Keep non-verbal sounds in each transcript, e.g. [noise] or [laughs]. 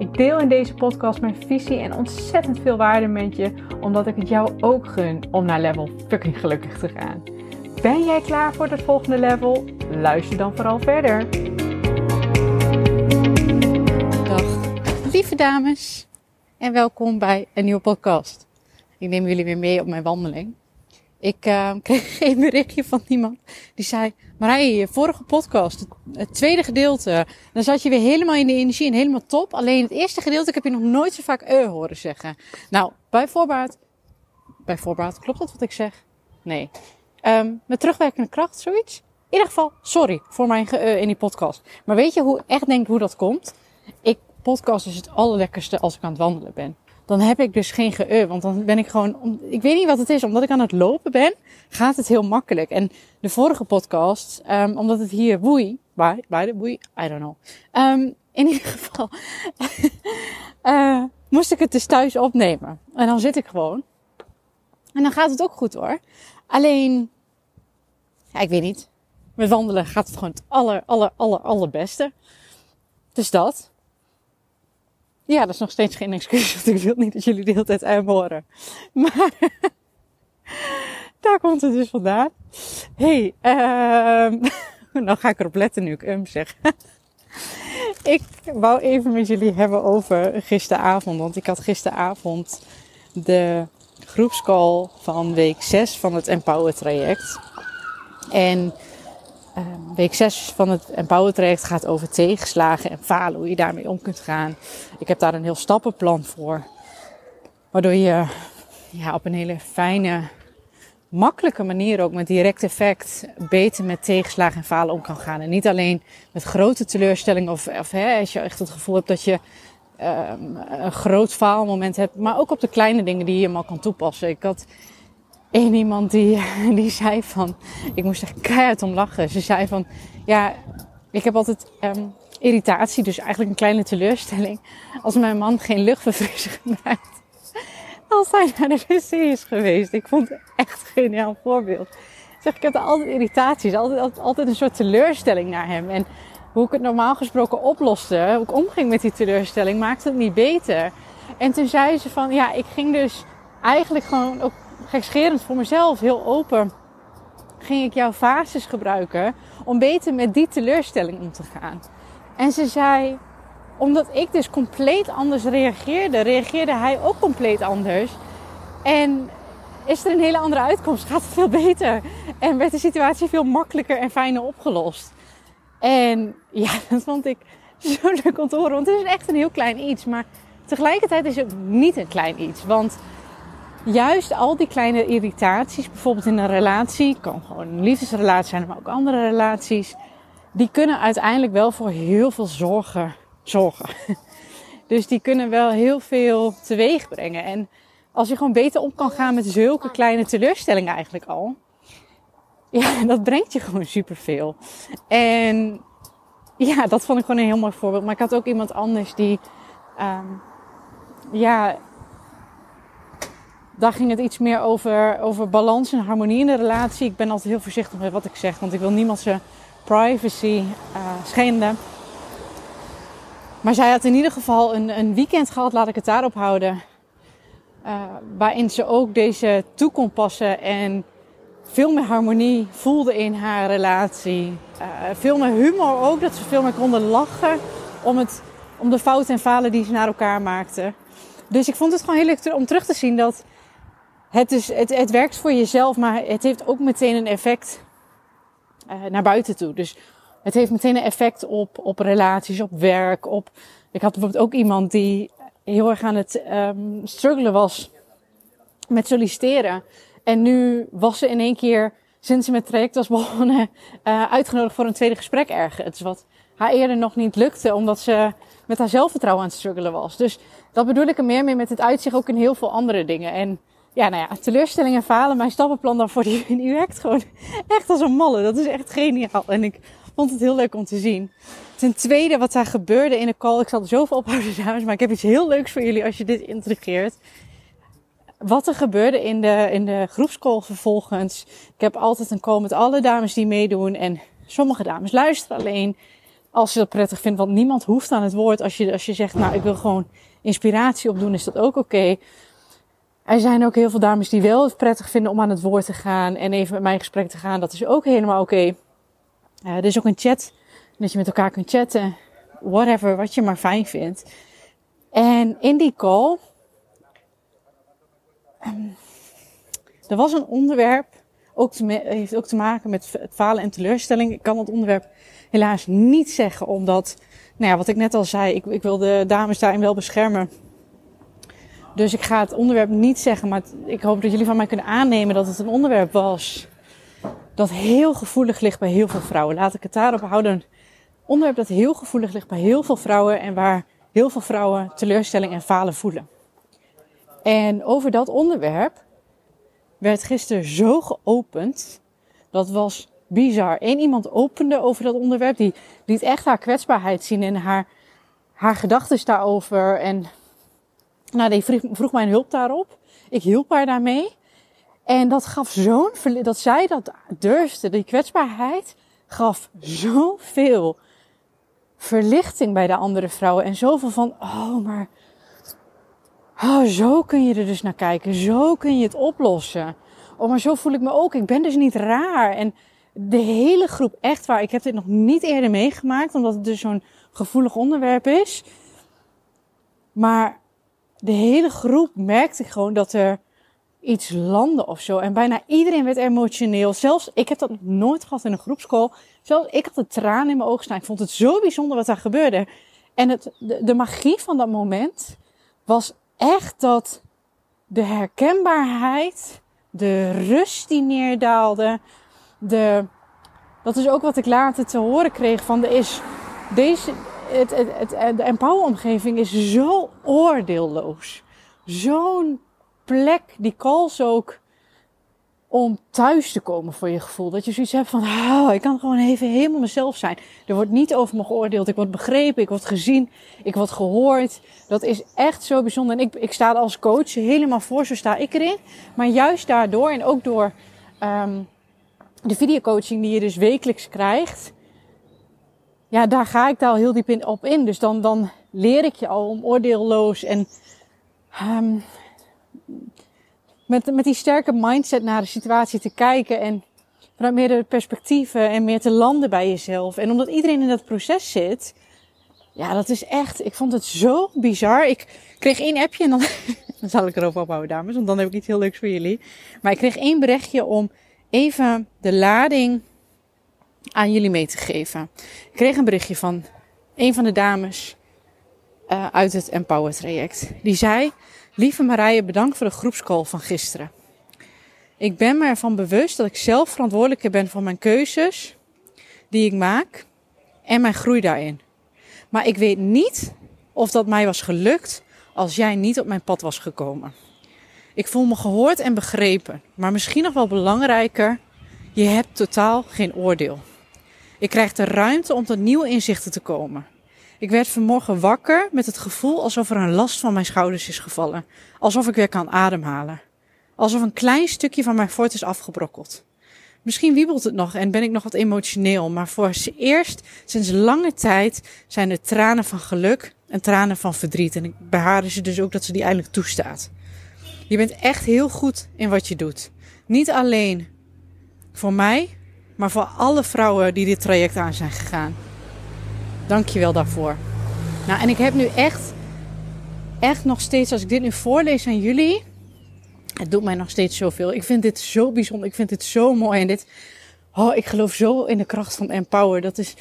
Ik deel in deze podcast mijn visie en ontzettend veel waarde met je, omdat ik het jou ook gun om naar level fucking gelukkig te gaan. Ben jij klaar voor het volgende level? Luister dan vooral verder. Dag, lieve dames, en welkom bij een nieuwe podcast. Ik neem jullie weer mee op mijn wandeling. Ik uh, [laughs] kreeg een berichtje van iemand die zei: Marije, je vorige podcast, het tweede gedeelte, dan zat je weer helemaal in de energie en helemaal top. Alleen het eerste gedeelte ik heb je nog nooit zo vaak eh horen zeggen. Nou, bij voorbaat, bij voorbaat, klopt dat wat ik zeg? Nee. Um, met terugwerkende kracht, zoiets? In ieder geval, sorry voor mijn ge uh, in die podcast. Maar weet je hoe echt denk hoe dat komt? Ik podcast is het allerlekkerste als ik aan het wandelen ben dan heb ik dus geen ge Want dan ben ik gewoon, ik weet niet wat het is, omdat ik aan het lopen ben, gaat het heel makkelijk. En de vorige podcast, um, omdat het hier woei, bij, bij de woei, I don't know. Um, in ieder geval, uh, [laughs] moest ik het dus thuis opnemen. En dan zit ik gewoon. En dan gaat het ook goed hoor. Alleen, ja, ik weet niet. Met wandelen gaat het gewoon het aller, aller, aller, allerbeste. Dus dat. Ja, dat is nog steeds geen excuus, [laughs] want ik wil niet dat jullie de hele tijd uit horen. [laughs] Maar [laughs] daar komt het dus vandaan. hey, um, nou ga ik erop letten nu ik um zeg. ik wou even met jullie hebben over gisteravond, want ik had gisteravond de groepscall van week 6 van het Empower traject. En week 6 van het Empower traject gaat over tegenslagen en falen, hoe je daarmee om kunt gaan. Ik heb daar een heel stappenplan voor. Waardoor je ja, op een hele fijne, makkelijke manier ook met direct effect beter met tegenslagen en falen om kan gaan. En niet alleen met grote teleurstellingen of, of hè, als je echt het gevoel hebt dat je um, een groot faalmoment hebt, maar ook op de kleine dingen die je helemaal kan toepassen. Ik had één iemand die, [laughs] die zei van, ik moest er keihard om lachen. Ze zei van, ja, ik heb altijd um, irritatie, dus eigenlijk een kleine teleurstelling. Als mijn man geen luchtverfrisser gebruikt. [laughs] Als hij naar de wc is geweest. Ik vond het echt een geniaal voorbeeld. Zeg, ik heb altijd irritaties, altijd, altijd, een soort teleurstelling naar hem. En hoe ik het normaal gesproken oploste, hoe ik omging met die teleurstelling, maakte het niet beter. En toen zei ze van, ja, ik ging dus eigenlijk gewoon ook gekscherend voor mezelf, heel open, ging ik jouw fases gebruiken om beter met die teleurstelling om te gaan. En ze zei, omdat ik dus compleet anders reageerde, reageerde hij ook compleet anders. En is er een hele andere uitkomst, gaat het veel beter. En werd de situatie veel makkelijker en fijner opgelost. En ja, [laughs] dat vond ik zo leuk om te horen. Want het is echt een heel klein iets. Maar tegelijkertijd is het niet een klein iets. Want juist al die kleine irritaties, bijvoorbeeld in een relatie, kan gewoon een liefdesrelatie zijn, maar ook andere relaties, die kunnen uiteindelijk wel voor heel veel zorgen zorgen. [laughs] Dus die kunnen wel heel veel teweeg brengen. En als je gewoon beter om kan gaan met zulke kleine teleurstellingen eigenlijk al, [laughs] ja, dat brengt je gewoon superveel. En ja, dat vond ik gewoon een heel mooi voorbeeld. Maar ik had ook iemand anders die, um, ja, daar ging het iets meer over, over balans en harmonie in de relatie. Ik ben altijd heel voorzichtig met wat ik zeg, want ik wil niemand zijn privacy uh, schenden. Maar zij had in ieder geval een, een weekend gehad, laat ik het daarop houden. Uh, waarin ze ook deze toe kon passen en veel meer harmonie voelde in haar relatie. Uh, veel meer humor ook, dat ze veel meer konden lachen om, het, om de fouten en falen die ze naar elkaar maakten. Dus ik vond het gewoon heel leuk om terug te zien dat het, dus, het, het werkt voor jezelf, maar het heeft ook meteen een effect uh, naar buiten toe. Dus het heeft meteen een effect op, op relaties, op werk. Op... Ik had bijvoorbeeld ook iemand die heel erg aan het um, struggelen was met solliciteren. En nu was ze in één keer, sinds ze met traject was [laughs] begonnen, uh, uitgenodigd voor een tweede gesprek ergens. Wat haar eerder nog niet lukte, omdat ze met haar zelfvertrouwen aan het struggelen was. Dus dat bedoel ik er meer mee met het uitzicht ook in heel veel andere dingen. En ja, nou ja, teleurstellingen falen. Mijn stappenplan daarvoor, die, [laughs] die werkt gewoon echt als een malle. Dat is echt geniaal. En ik vond het heel leuk om te zien. Ten tweede, wat daar gebeurde in de call. Ik zal er zoveel ophouden, [laughs] dames, maar ik heb iets heel leuks voor jullie als je dit intrigeert. Wat er gebeurde in de, in de groepscall vervolgens. Ik heb altijd een call met alle dames die meedoen. En sommige dames luisteren alleen als je dat prettig vindt. Want niemand hoeft aan het woord. Als je, als je zegt, nou, ik wil gewoon inspiratie opdoen, is dat ook oké. Er zijn ook heel veel dames die wel het prettig vinden om aan het woord te gaan en even met mij in gesprek te gaan. Dat is ook helemaal oké. Uh, er is ook een chat, dat je met elkaar kunt chatten. Whatever, wat je maar fijn vindt. En in die call, um, er was een onderwerp, ook heeft ook te maken met het falen en teleurstelling. Ik kan dat onderwerp helaas niet zeggen, omdat, nou ja, wat ik net al zei, ik, ik wil de dames daarin wel beschermen. Dus ik ga het onderwerp niet zeggen, maar ik hoop dat jullie van mij kunnen aannemen dat het een onderwerp was dat heel gevoelig ligt bij heel veel vrouwen. Laat ik het daarop houden. Een onderwerp dat heel gevoelig ligt bij heel veel vrouwen en waar heel veel vrouwen teleurstelling en falen voelen. En over dat onderwerp werd gisteren zo geopend. Dat was bizar. Eén iemand opende over dat onderwerp. Die liet echt haar kwetsbaarheid zien en haar, haar gedachten daarover. En nou, die vroeg, vroeg mijn hulp daarop. Ik hielp haar daarmee. En dat gaf zo'n, dat zij dat durfde, die kwetsbaarheid, gaf zoveel verlichting bij de andere vrouwen. En zoveel van, oh, maar, oh, zo kun je er dus naar kijken. Zo kun je het oplossen. Oh, maar zo voel ik me ook. Ik ben dus niet raar. En de hele groep, echt waar, ik heb dit nog niet eerder meegemaakt, omdat het dus zo'n gevoelig onderwerp is. Maar de hele groep merkte gewoon dat er iets landde of zo. En bijna iedereen werd emotioneel. Zelfs, ik heb dat nooit gehad in een groepscall. Zelfs ik had de tranen in mijn ogen staan. Ik vond het zo bijzonder wat daar gebeurde. En het, de, de magie van dat moment was echt dat de herkenbaarheid, de rust die neerdaalde, de, dat is ook wat ik later te horen kreeg van er is deze, het, het, het, de empower-omgeving is zo oordeelloos. Zo'n plek, die calls ook om thuis te komen voor je gevoel. Dat je zoiets hebt van, oh, ik kan gewoon even helemaal mezelf zijn. Er wordt niet over me geoordeeld. Ik word begrepen, ik word gezien, ik word gehoord. Dat is echt zo bijzonder. En ik, ik sta als coach helemaal voor, zo sta ik erin. Maar juist daardoor en ook door um, de videocoaching die je dus wekelijks krijgt ja, daar ga ik daar al heel diep in, op in. Dus dan, dan leer ik je al om oordeelloos en um, met, met die sterke mindset naar de situatie te kijken en vanuit meerdere perspectieven en meer te landen bij jezelf. En omdat iedereen in dat proces zit, ja, dat is echt, ik vond het zo bizar. Ik kreeg één appje en dan, [laughs] dan zal ik erop ophouden, dames, want dan heb ik iets heel leuks voor jullie. Maar ik kreeg één berichtje om even de lading aan jullie mee te geven. Ik kreeg een berichtje van een van de dames uh, uit het Empower traject. Die zei: Lieve Marije, bedankt voor de groepscall van gisteren. Ik ben me ervan bewust dat ik zelf verantwoordelijk ben voor mijn keuzes die ik maak en mijn groei daarin. Maar ik weet niet of dat mij was gelukt als jij niet op mijn pad was gekomen. Ik voel me gehoord en begrepen, maar misschien nog wel belangrijker, je hebt totaal geen oordeel. Ik krijg de ruimte om tot nieuwe inzichten te komen. Ik werd vanmorgen wakker met het gevoel alsof er een last van mijn schouders is gevallen. Alsof ik weer kan ademhalen. Alsof een klein stukje van mijn fort is afgebrokkeld. Misschien wiebelt het nog en ben ik nog wat emotioneel, maar voor eerst sinds lange tijd zijn er tranen van geluk en tranen van verdriet. En ik behaar ze dus ook dat ze die eindelijk toestaat. Je bent echt heel goed in wat je doet. Niet alleen voor mij, maar voor alle vrouwen die dit traject aan zijn gegaan. Dank je wel daarvoor. Nou, en ik heb nu echt, echt nog steeds, als ik dit nu voorlees aan jullie, het doet mij nog steeds zoveel. Ik vind dit zo bijzonder, ik vind dit zo mooi en dit, oh, ik geloof zo in de kracht van Empower. Dat is,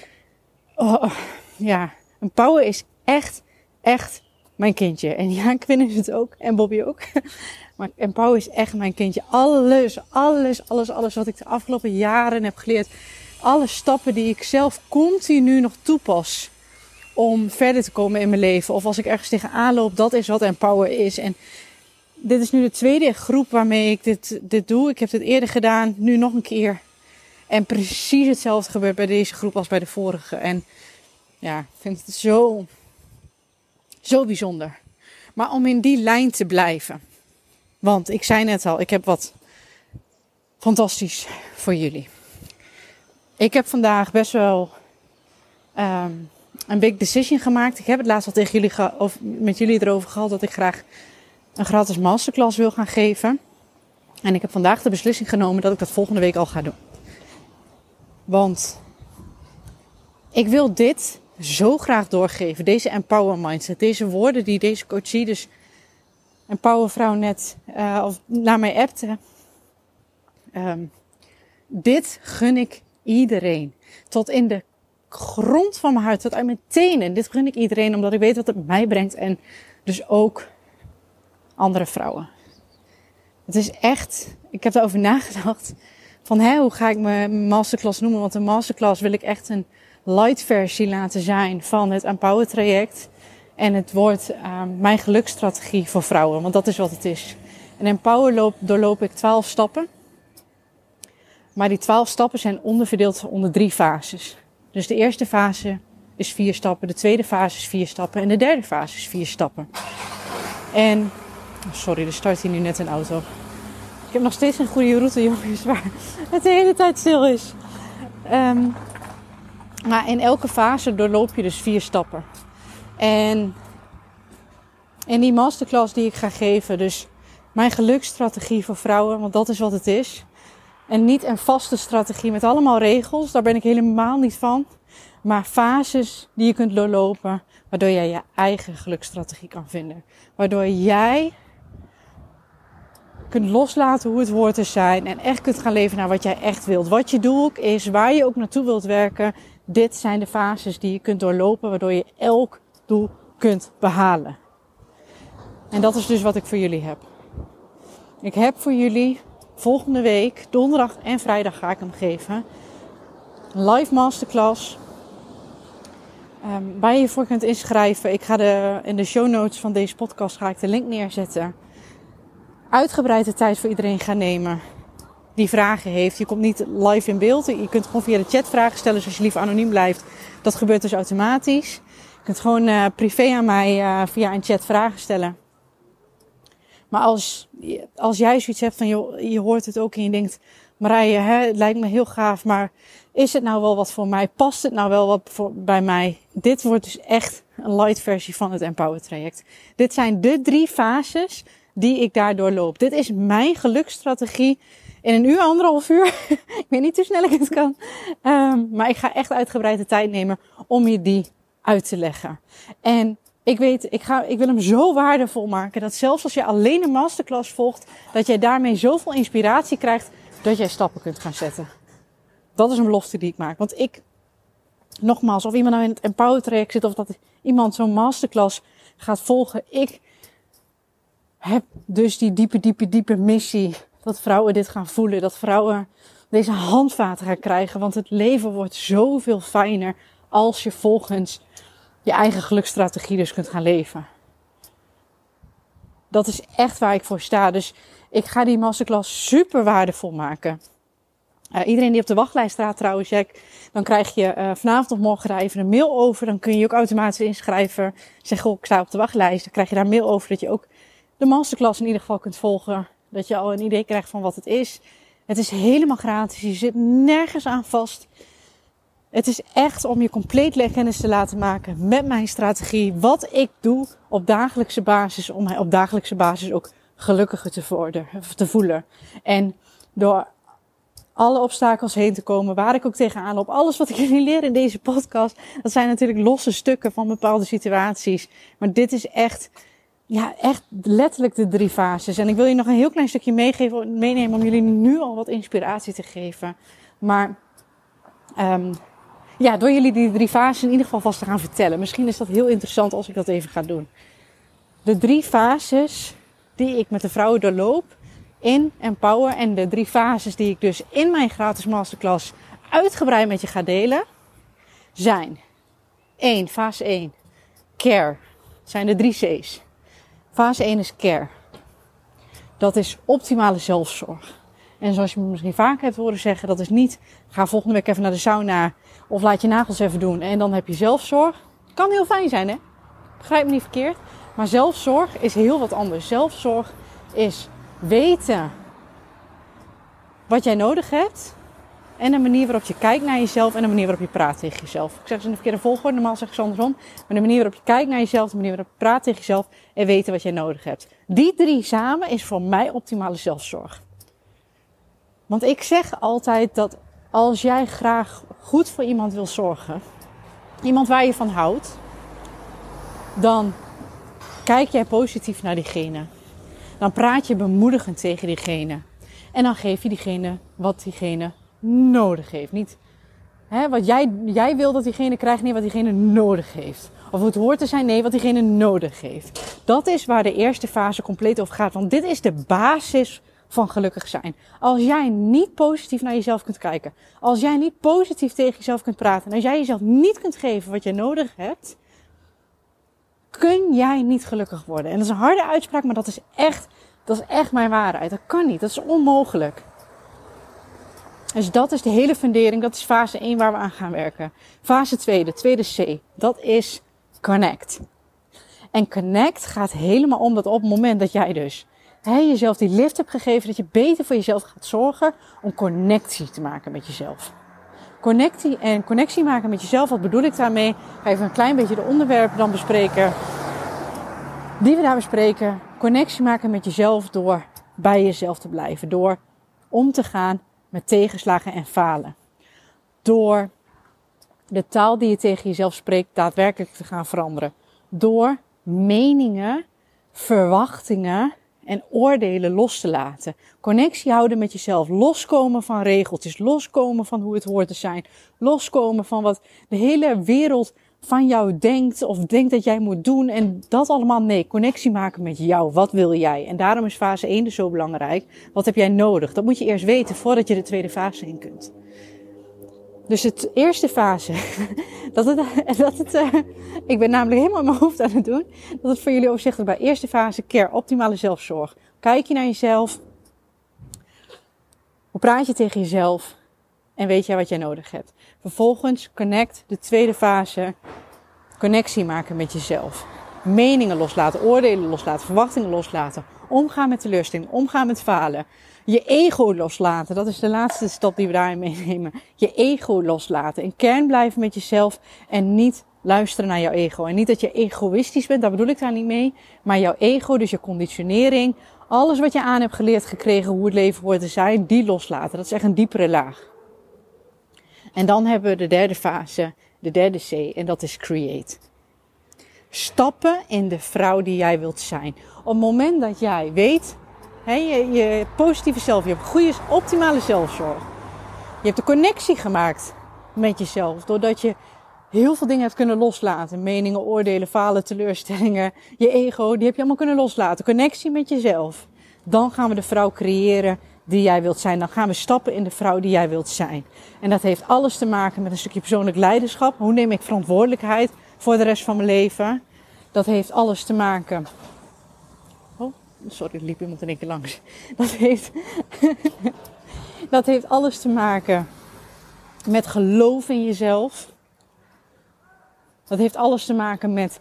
oh, ja, Empower is echt, echt mijn kindje. En ja, Quinn is het ook en Bobby ook. Maar Empower is echt mijn kindje. Alles, alles, alles, alles wat ik de afgelopen jaren heb geleerd. Alle stappen die ik zelf continu nog toepas. Om verder te komen in mijn leven. Of als ik ergens tegenaan loop, dat is wat Empower is. En dit is nu de tweede groep waarmee ik dit, dit doe. Ik heb het eerder gedaan, nu nog een keer. En precies hetzelfde gebeurt bij deze groep als bij de vorige. En ja, ik vind het zo, zo bijzonder. Maar om in die lijn te blijven. Want ik zei net al, ik heb wat fantastisch voor jullie. Ik heb vandaag best wel um, een big decision gemaakt. Ik heb het laatst al tegen jullie of met jullie erover gehad dat ik graag een gratis masterclass wil gaan geven. En ik heb vandaag de beslissing genomen dat ik dat volgende week al ga doen. Want ik wil dit zo graag doorgeven. Deze empower mindset. Deze woorden die deze coachie, dus empower vrouw net uh, of naar mij appte. Um, dit gun ik iedereen. Tot in de grond van mijn hart, tot uit mijn tenen. Dit gun ik iedereen omdat ik weet wat het mij brengt. En dus ook andere vrouwen. Het is echt, ik heb erover nagedacht. Van hè, hoe ga ik mijn masterclass noemen? Want een masterclass wil ik echt een light versie laten zijn van het Empower traject. En het wordt uh, mijn geluksstrategie voor vrouwen, want dat is wat het is. En Empower loop, doorloop ik 12 stappen. Maar die 12 stappen zijn onderverdeeld onder drie fases. Dus de eerste fase is vier stappen, de tweede fase is vier stappen en de derde fase is vier stappen. En, sorry, er start hier nu net een auto. Ik heb nog steeds een goede route, [laughs] jongens, waar het de hele tijd stil is. Um, maar in elke fase doorloop je dus vier stappen. En in die masterclass die ik ga geven, dus mijn geluksstrategie voor vrouwen, want dat is wat het is. En niet een vaste strategie met allemaal regels, daar ben ik helemaal niet van. Maar fases die je kunt doorlopen, waardoor jij je eigen geluksstrategie kan vinden. Waardoor jij kunt loslaten hoe het hoort te zijn en echt kunt gaan leven naar wat jij echt wilt. Wat je doel ook is, waar je ook naartoe wilt werken. Dit zijn de fases die je kunt doorlopen, waardoor je elk kunt behalen. En dat is dus wat ik voor jullie heb. Ik heb voor jullie volgende week, donderdag en vrijdag ga ik hem geven. Een live masterclass. Um, waar je voor kunt inschrijven. Ik ga de, in de show notes van deze podcast ga ik de link neerzetten. Uitgebreid de tijd voor iedereen gaan nemen die vragen heeft. Je komt niet live in beeld. Je kunt gewoon via de chat vragen stellen. Dus als je liever anoniem blijft, dat gebeurt dus automatisch. Kunt gewoon uh, privé aan mij uh, via een chat vragen stellen. Maar als, als jij zoiets hebt van, joh, je hoort het ook en je denkt, Marije, hè, het lijkt me heel gaaf, maar is het nou wel wat voor mij? Past het nou wel wat voor, bij mij? Dit wordt dus echt een light versie van het Empower traject. Dit zijn de drie fases die ik daardoor loop. Dit is mijn geluksstrategie in een uur, anderhalf uur. [laughs] ik weet niet hoe snel ik het kan. Um, maar ik ga echt uitgebreid de tijd nemen om je die uit te leggen. En ik weet, ik, ga, ik wil hem zo waardevol maken dat zelfs als je alleen een masterclass volgt, dat jij daarmee zoveel inspiratie krijgt dat jij stappen kunt gaan zetten. Dat is een belofte die ik maak. Want ik, nogmaals, of iemand nou in het Empower traject zit of dat iemand zo'n masterclass gaat volgen, ik heb dus die diepe, diepe, diepe missie dat vrouwen dit gaan voelen. Dat vrouwen deze handvaten gaan krijgen. Want het leven wordt zoveel fijner als je volgens je eigen geluksstrategie dus kunt gaan leven. Dat is echt waar ik voor sta. Dus ik ga die masterclass super waardevol maken. Uh, iedereen die op de wachtlijst staat trouwens, Jack, dan krijg je uh, vanavond of morgen daar even een mail over. Dan kun je je ook automatisch inschrijven. Zeg, goh, ik sta op de wachtlijst. Dan krijg je daar een mail over dat je ook de masterclass in ieder geval kunt volgen. Dat je al een idee krijgt van wat het is. Het is helemaal gratis. Je zit nergens aan vast. Het is echt om je compleet kennis te laten maken met mijn strategie. Wat ik doe op dagelijkse basis. Om mij op dagelijkse basis ook gelukkiger te, voelen. En door alle obstakels heen te komen, waar ik ook tegenaan loop. Alles wat ik [laughs] jullie leer in deze podcast, dat zijn natuurlijk losse stukken van bepaalde situaties. Maar dit is echt ja, echt letterlijk de drie fases. En ik wil je nog een heel klein stukje meegeven, meenemen om jullie nu al wat inspiratie te geven. Maar um, ja, door jullie die drie fases in ieder geval vast te gaan vertellen. Misschien is dat heel interessant als ik dat even ga doen. De drie fases die ik met de vrouwen doorloop in Empower en de drie fases die ik dus in mijn gratis masterclass uitgebreid met je ga delen, zijn 1, fase 1, care. zijn de drie C's. Fase 1 is care. Dat is optimale zelfzorg. En zoals je me misschien vaker hebt horen zeggen, dat is niet ga volgende week even naar de sauna of laat je nagels even doen en dan heb je zelfzorg. Kan heel fijn zijn, hè? Begrijp me niet verkeerd. Maar zelfzorg is heel wat anders. Zelfzorg is weten wat jij nodig hebt. En de manier waarop je kijkt naar jezelf en de manier waarop je praat tegen jezelf. Ik zeg ze in de verkeerde volgorde, normaal zeg ik ze andersom. Maar de manier waarop je kijkt naar jezelf, de manier waarop je praat tegen jezelf en weten wat jij nodig hebt. Die drie samen is voor mij optimale zelfzorg. Want ik zeg altijd dat als jij graag goed voor iemand wil zorgen, iemand waar je van houdt, dan kijk jij positief naar diegene. Dan praat je bemoedigend tegen diegene. En dan geef je diegene wat diegene nodig heeft. Niet hè, wat jij, jij wil dat diegene krijgt, nee, wat diegene nodig heeft. Of het hoort te zijn, nee, wat diegene nodig heeft. Dat is waar de eerste fase compleet over gaat. Want dit is de basis van gelukkig zijn. Als jij niet positief naar jezelf kunt kijken, als jij niet positief tegen jezelf kunt praten, en als jij jezelf niet kunt geven wat je nodig hebt, kun jij niet gelukkig worden. En dat is een harde uitspraak, maar dat is echt, dat is echt mijn waarheid. Dat kan niet, dat is onmogelijk. Dus dat is de hele fundering, dat is fase 1 waar we aan gaan werken. Fase 2, de tweede C, dat is connect. En connect gaat helemaal om dat op het moment dat jij dus hè, jezelf die lift hebt gegeven, dat je beter voor jezelf gaat zorgen om connectie te maken met jezelf. Connectie en connectie maken met jezelf, wat bedoel ik daarmee? Ga even een klein beetje de onderwerpen dan bespreken. Die we daar bespreken. Connectie maken met jezelf door bij jezelf te blijven. Door om te gaan met tegenslagen en falen. Door de taal die je tegen jezelf spreekt daadwerkelijk te gaan veranderen. Door meningen, verwachtingen en oordelen los te laten. Connectie houden met jezelf. Loskomen van regeltjes. Loskomen van hoe het hoort te zijn. Loskomen van wat de hele wereld van jou denkt of denkt dat jij moet doen. En dat allemaal nee. Connectie maken met jou. Wat wil jij? En daarom is fase 1 dus zo belangrijk. Wat heb jij nodig? Dat moet je eerst weten voordat je de tweede fase in kunt. Dus het eerste fase, [laughs] dat het, [laughs] dat het uh, ik ben namelijk helemaal in mijn hoofd aan het doen, dat het voor jullie overzichtelijk bij eerste fase, care, optimale zelfzorg. Kijk je naar jezelf, hoe praat je tegen jezelf en weet jij wat jij nodig hebt. Vervolgens connect, de tweede fase, connectie maken met jezelf. Meningen loslaten, oordelen loslaten, verwachtingen loslaten. Omgaan met teleurstelling, omgaan met falen je ego loslaten. Dat is de laatste stap die we daarin meenemen. Je ego loslaten. In kern blijven met jezelf en niet luisteren naar jouw ego. En niet dat je egoïstisch bent, daar bedoel ik daar niet mee. Maar jouw ego, dus je conditionering, alles wat je aan hebt geleerd gekregen, hoe het leven hoort te zijn, die loslaten. Dat is echt een diepere laag. En dan hebben we de derde fase, de derde C, en dat is create. Stappen in de vrouw die jij wilt zijn. Op het moment dat jij weet je, je positieve zelf, je hebt goede, optimale zelfzorg. Je hebt de connectie gemaakt met jezelf. Doordat je heel veel dingen hebt kunnen loslaten. Meningen, oordelen, falen, teleurstellingen. Je ego, die heb je allemaal kunnen loslaten. Connectie met jezelf. Dan gaan we de vrouw creëren die jij wilt zijn. Dan gaan we stappen in de vrouw die jij wilt zijn. En dat heeft alles te maken met een stukje persoonlijk leiderschap. Hoe neem ik verantwoordelijkheid voor de rest van mijn leven? Dat heeft alles te maken Sorry, er liep iemand in één keer langs. Dat heeft, [laughs] dat heeft alles te maken met geloof in jezelf. Dat heeft alles te maken met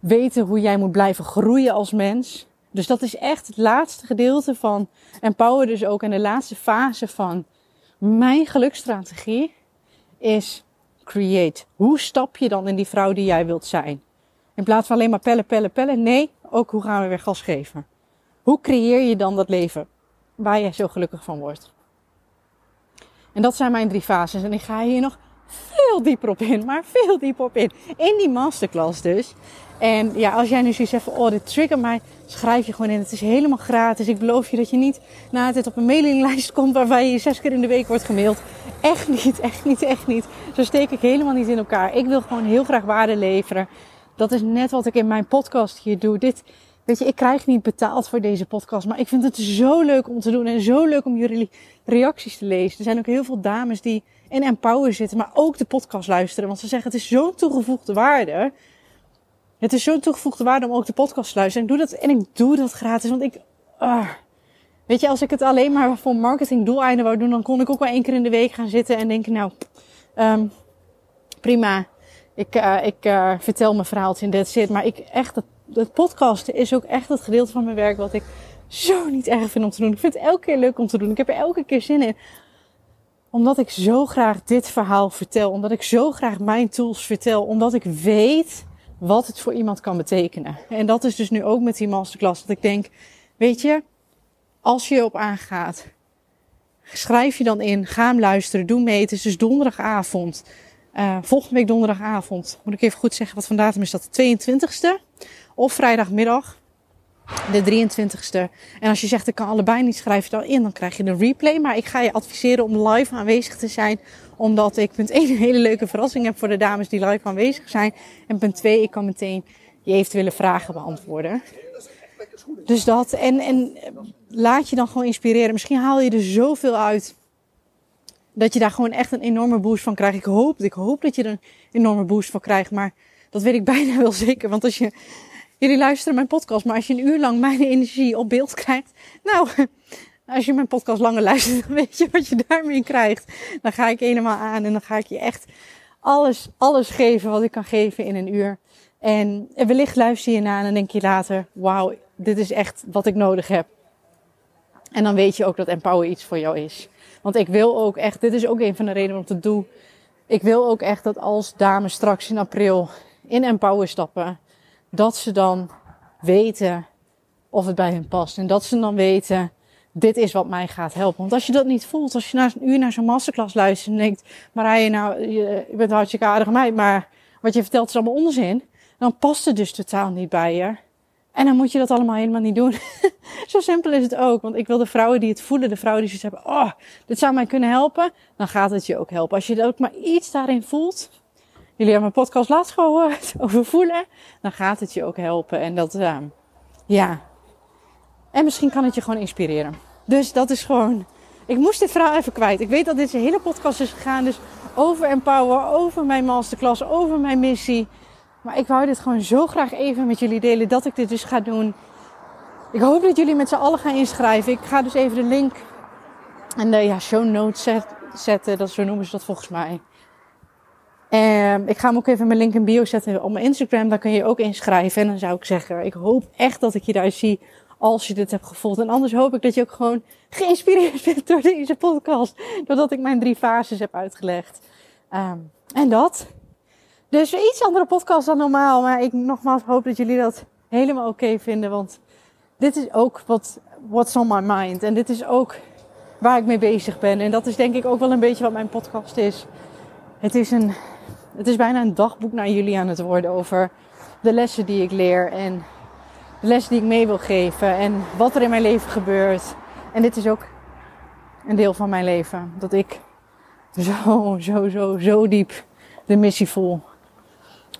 weten hoe jij moet blijven groeien als mens. Dus dat is echt het laatste gedeelte van Empower dus ook. En de laatste fase van mijn gelukstrategie is create. Hoe stap je dan in die vrouw die jij wilt zijn? In plaats van alleen maar pellen, pellen, pellen. Nee, ook hoe gaan we weer gas geven? Hoe creëer je dan dat leven waar je zo gelukkig van wordt? En dat zijn mijn drie fases. En ik ga hier nog veel dieper op in, maar veel dieper op in. In die masterclass dus. En ja, als jij nu zoiets hebt van, oh, dit trigger mij, schrijf je gewoon in. Het is helemaal gratis. Ik beloof je dat je niet na het op een mailinglijst [laughs] komt waarbij je zes keer in de week wordt gemaild. Echt niet, echt niet, echt niet. Zo steek ik helemaal niet in elkaar. Ik wil gewoon heel graag waarde leveren. Dat is net wat ik in mijn podcast hier doe. Dit, Weet je, ik krijg niet betaald voor deze podcast, maar ik vind het zo leuk om te doen en zo leuk om jullie reacties te lezen. Er zijn ook heel veel dames die in Empower zitten, maar ook de podcast luisteren, want ze zeggen het is zo'n toegevoegde waarde. Het is zo'n toegevoegde waarde om ook de podcast te luisteren. En ik doe dat, en ik doe dat gratis, want ik, uh, Weet je, als ik het alleen maar voor marketing doeleinden wou doen, dan kon ik ook wel één keer in de week gaan zitten en denken, nou, um, prima. Ik, uh, ik uh, vertel mijn verhaaltje en dat zit. Maar ik echt, het podcasten is ook echt het gedeelte van mijn werk wat ik zo niet erg vind om te doen. Ik vind het elke keer leuk om te doen. Ik heb er elke keer zin in. Omdat ik zo graag dit verhaal vertel. Omdat ik zo graag mijn tools vertel. Omdat ik weet wat het voor iemand kan betekenen. En dat is dus nu ook met die masterclass. Dat ik denk, weet je, als je op aangaat, schrijf je dan in, ga hem luisteren, doe mee. Het is dus donderdagavond. Uh, volgende week donderdagavond, moet ik even goed zeggen wat datum is dat, de 22ste. Of vrijdagmiddag, de 23ste. En als je zegt ik kan allebei niet, schrijf je dan in, dan krijg je een replay. Maar ik ga je adviseren om live aanwezig te zijn, omdat ik punt 1 een hele leuke verrassing heb voor de dames die live aanwezig zijn. En punt 2, ik kan meteen je eventuele vragen beantwoorden. Dus dat, en, en laat je dan gewoon inspireren. Misschien haal je er zoveel uit dat je daar gewoon echt een enorme boost van krijgt. Ik hoop, ik hoop dat je er een enorme boost van krijgt. Maar dat weet ik bijna wel zeker. Want als je, jullie luisteren mijn podcast, maar als je een uur lang mijn energie op beeld krijgt. Nou, [laughs] als je mijn podcast langer luistert, dan weet je wat je daarmee krijgt. Dan ga ik helemaal aan en dan ga ik je echt alles, alles geven wat ik kan geven in een uur. En wellicht luister je na en dan denk je later, wauw, dit is echt wat ik nodig heb. En dan weet je ook dat Empower iets voor jou is. Want ik wil ook echt, dit is ook een van de redenen om te doen. Ik wil ook echt dat als dames straks in april in Empower stappen, dat ze dan weten of het bij hen past. En dat ze dan weten, dit is wat mij gaat helpen. Want als je dat niet voelt, als je na een uur naar zo'n masterclass luistert en denkt, Marije, nou, je, bent een hartstikke aardige meid, maar wat je vertelt is allemaal onzin. Dan past het dus totaal niet bij je. En dan moet je dat allemaal helemaal niet doen. [laughs] Zo simpel is het ook. Want ik wil de vrouwen die het voelen, de vrouwen die zoiets hebben, oh, dit zou mij kunnen helpen, dan gaat het je ook helpen. Als je ook maar iets daarin voelt, jullie hebben mijn podcast laatst gehoord [laughs] over voelen, dan gaat het je ook helpen. En dat, uh, ja. En misschien kan het je gewoon inspireren. Dus dat is gewoon, ik moest dit verhaal even kwijt. Ik weet dat dit hele podcast is gegaan, dus over empower, over mijn masterclass, over mijn missie. Maar ik wou dit gewoon zo graag even met jullie delen dat ik dit dus ga doen. Ik hoop dat jullie met z'n allen gaan inschrijven. Ik ga dus even de link en de ja, show notes zetten. Dat, zo noemen ze dat volgens mij. En ik ga hem ook even mijn link in bio zetten op mijn Instagram. Daar kun je ook inschrijven. En dan zou ik zeggen, ik hoop echt dat ik je daar zie als je dit hebt gevolgd. En anders hoop ik dat je ook gewoon geïnspireerd [laughs] bent door deze podcast. Doordat ik mijn drie fases heb uitgelegd. Um, en dat. Dus iets andere podcast dan normaal. Maar ik nogmaals hoop dat jullie dat helemaal oké vinden. Want dit is ook wat what's on my mind. En dit is ook waar ik mee bezig ben. En dat is denk ik ook wel een beetje wat mijn podcast is. Het is, een, het is bijna een dagboek naar jullie aan het worden over de lessen die ik leer. En de lessen die ik mee wil geven. En wat er in mijn leven gebeurt. En dit is ook een deel van mijn leven. Dat ik zo, zo, zo, zo diep de missie voel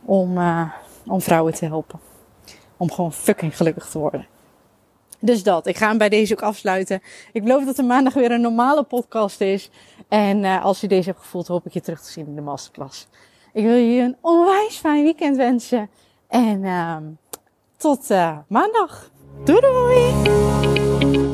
om, uh, om vrouwen te helpen. Om gewoon fucking gelukkig te worden. Dus dat. Ik ga hem bij deze ook afsluiten. Ik beloof dat er maandag weer een normale podcast is. En uh, als je deze hebt gevoeld, hoop ik je terug te zien in de masterclass. Ik wil je een onwijs fijn weekend wensen. En uh, tot uh, maandag. Doei doei!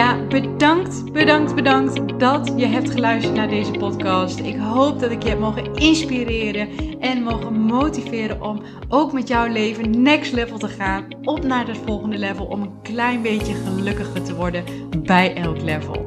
Ja, bedankt, bedankt, bedankt dat je hebt geluisterd naar deze podcast. Ik hoop dat ik je heb mogen inspireren en mogen motiveren om ook met jouw leven next level te gaan. Op naar het volgende level om een klein beetje gelukkiger te worden bij elk level.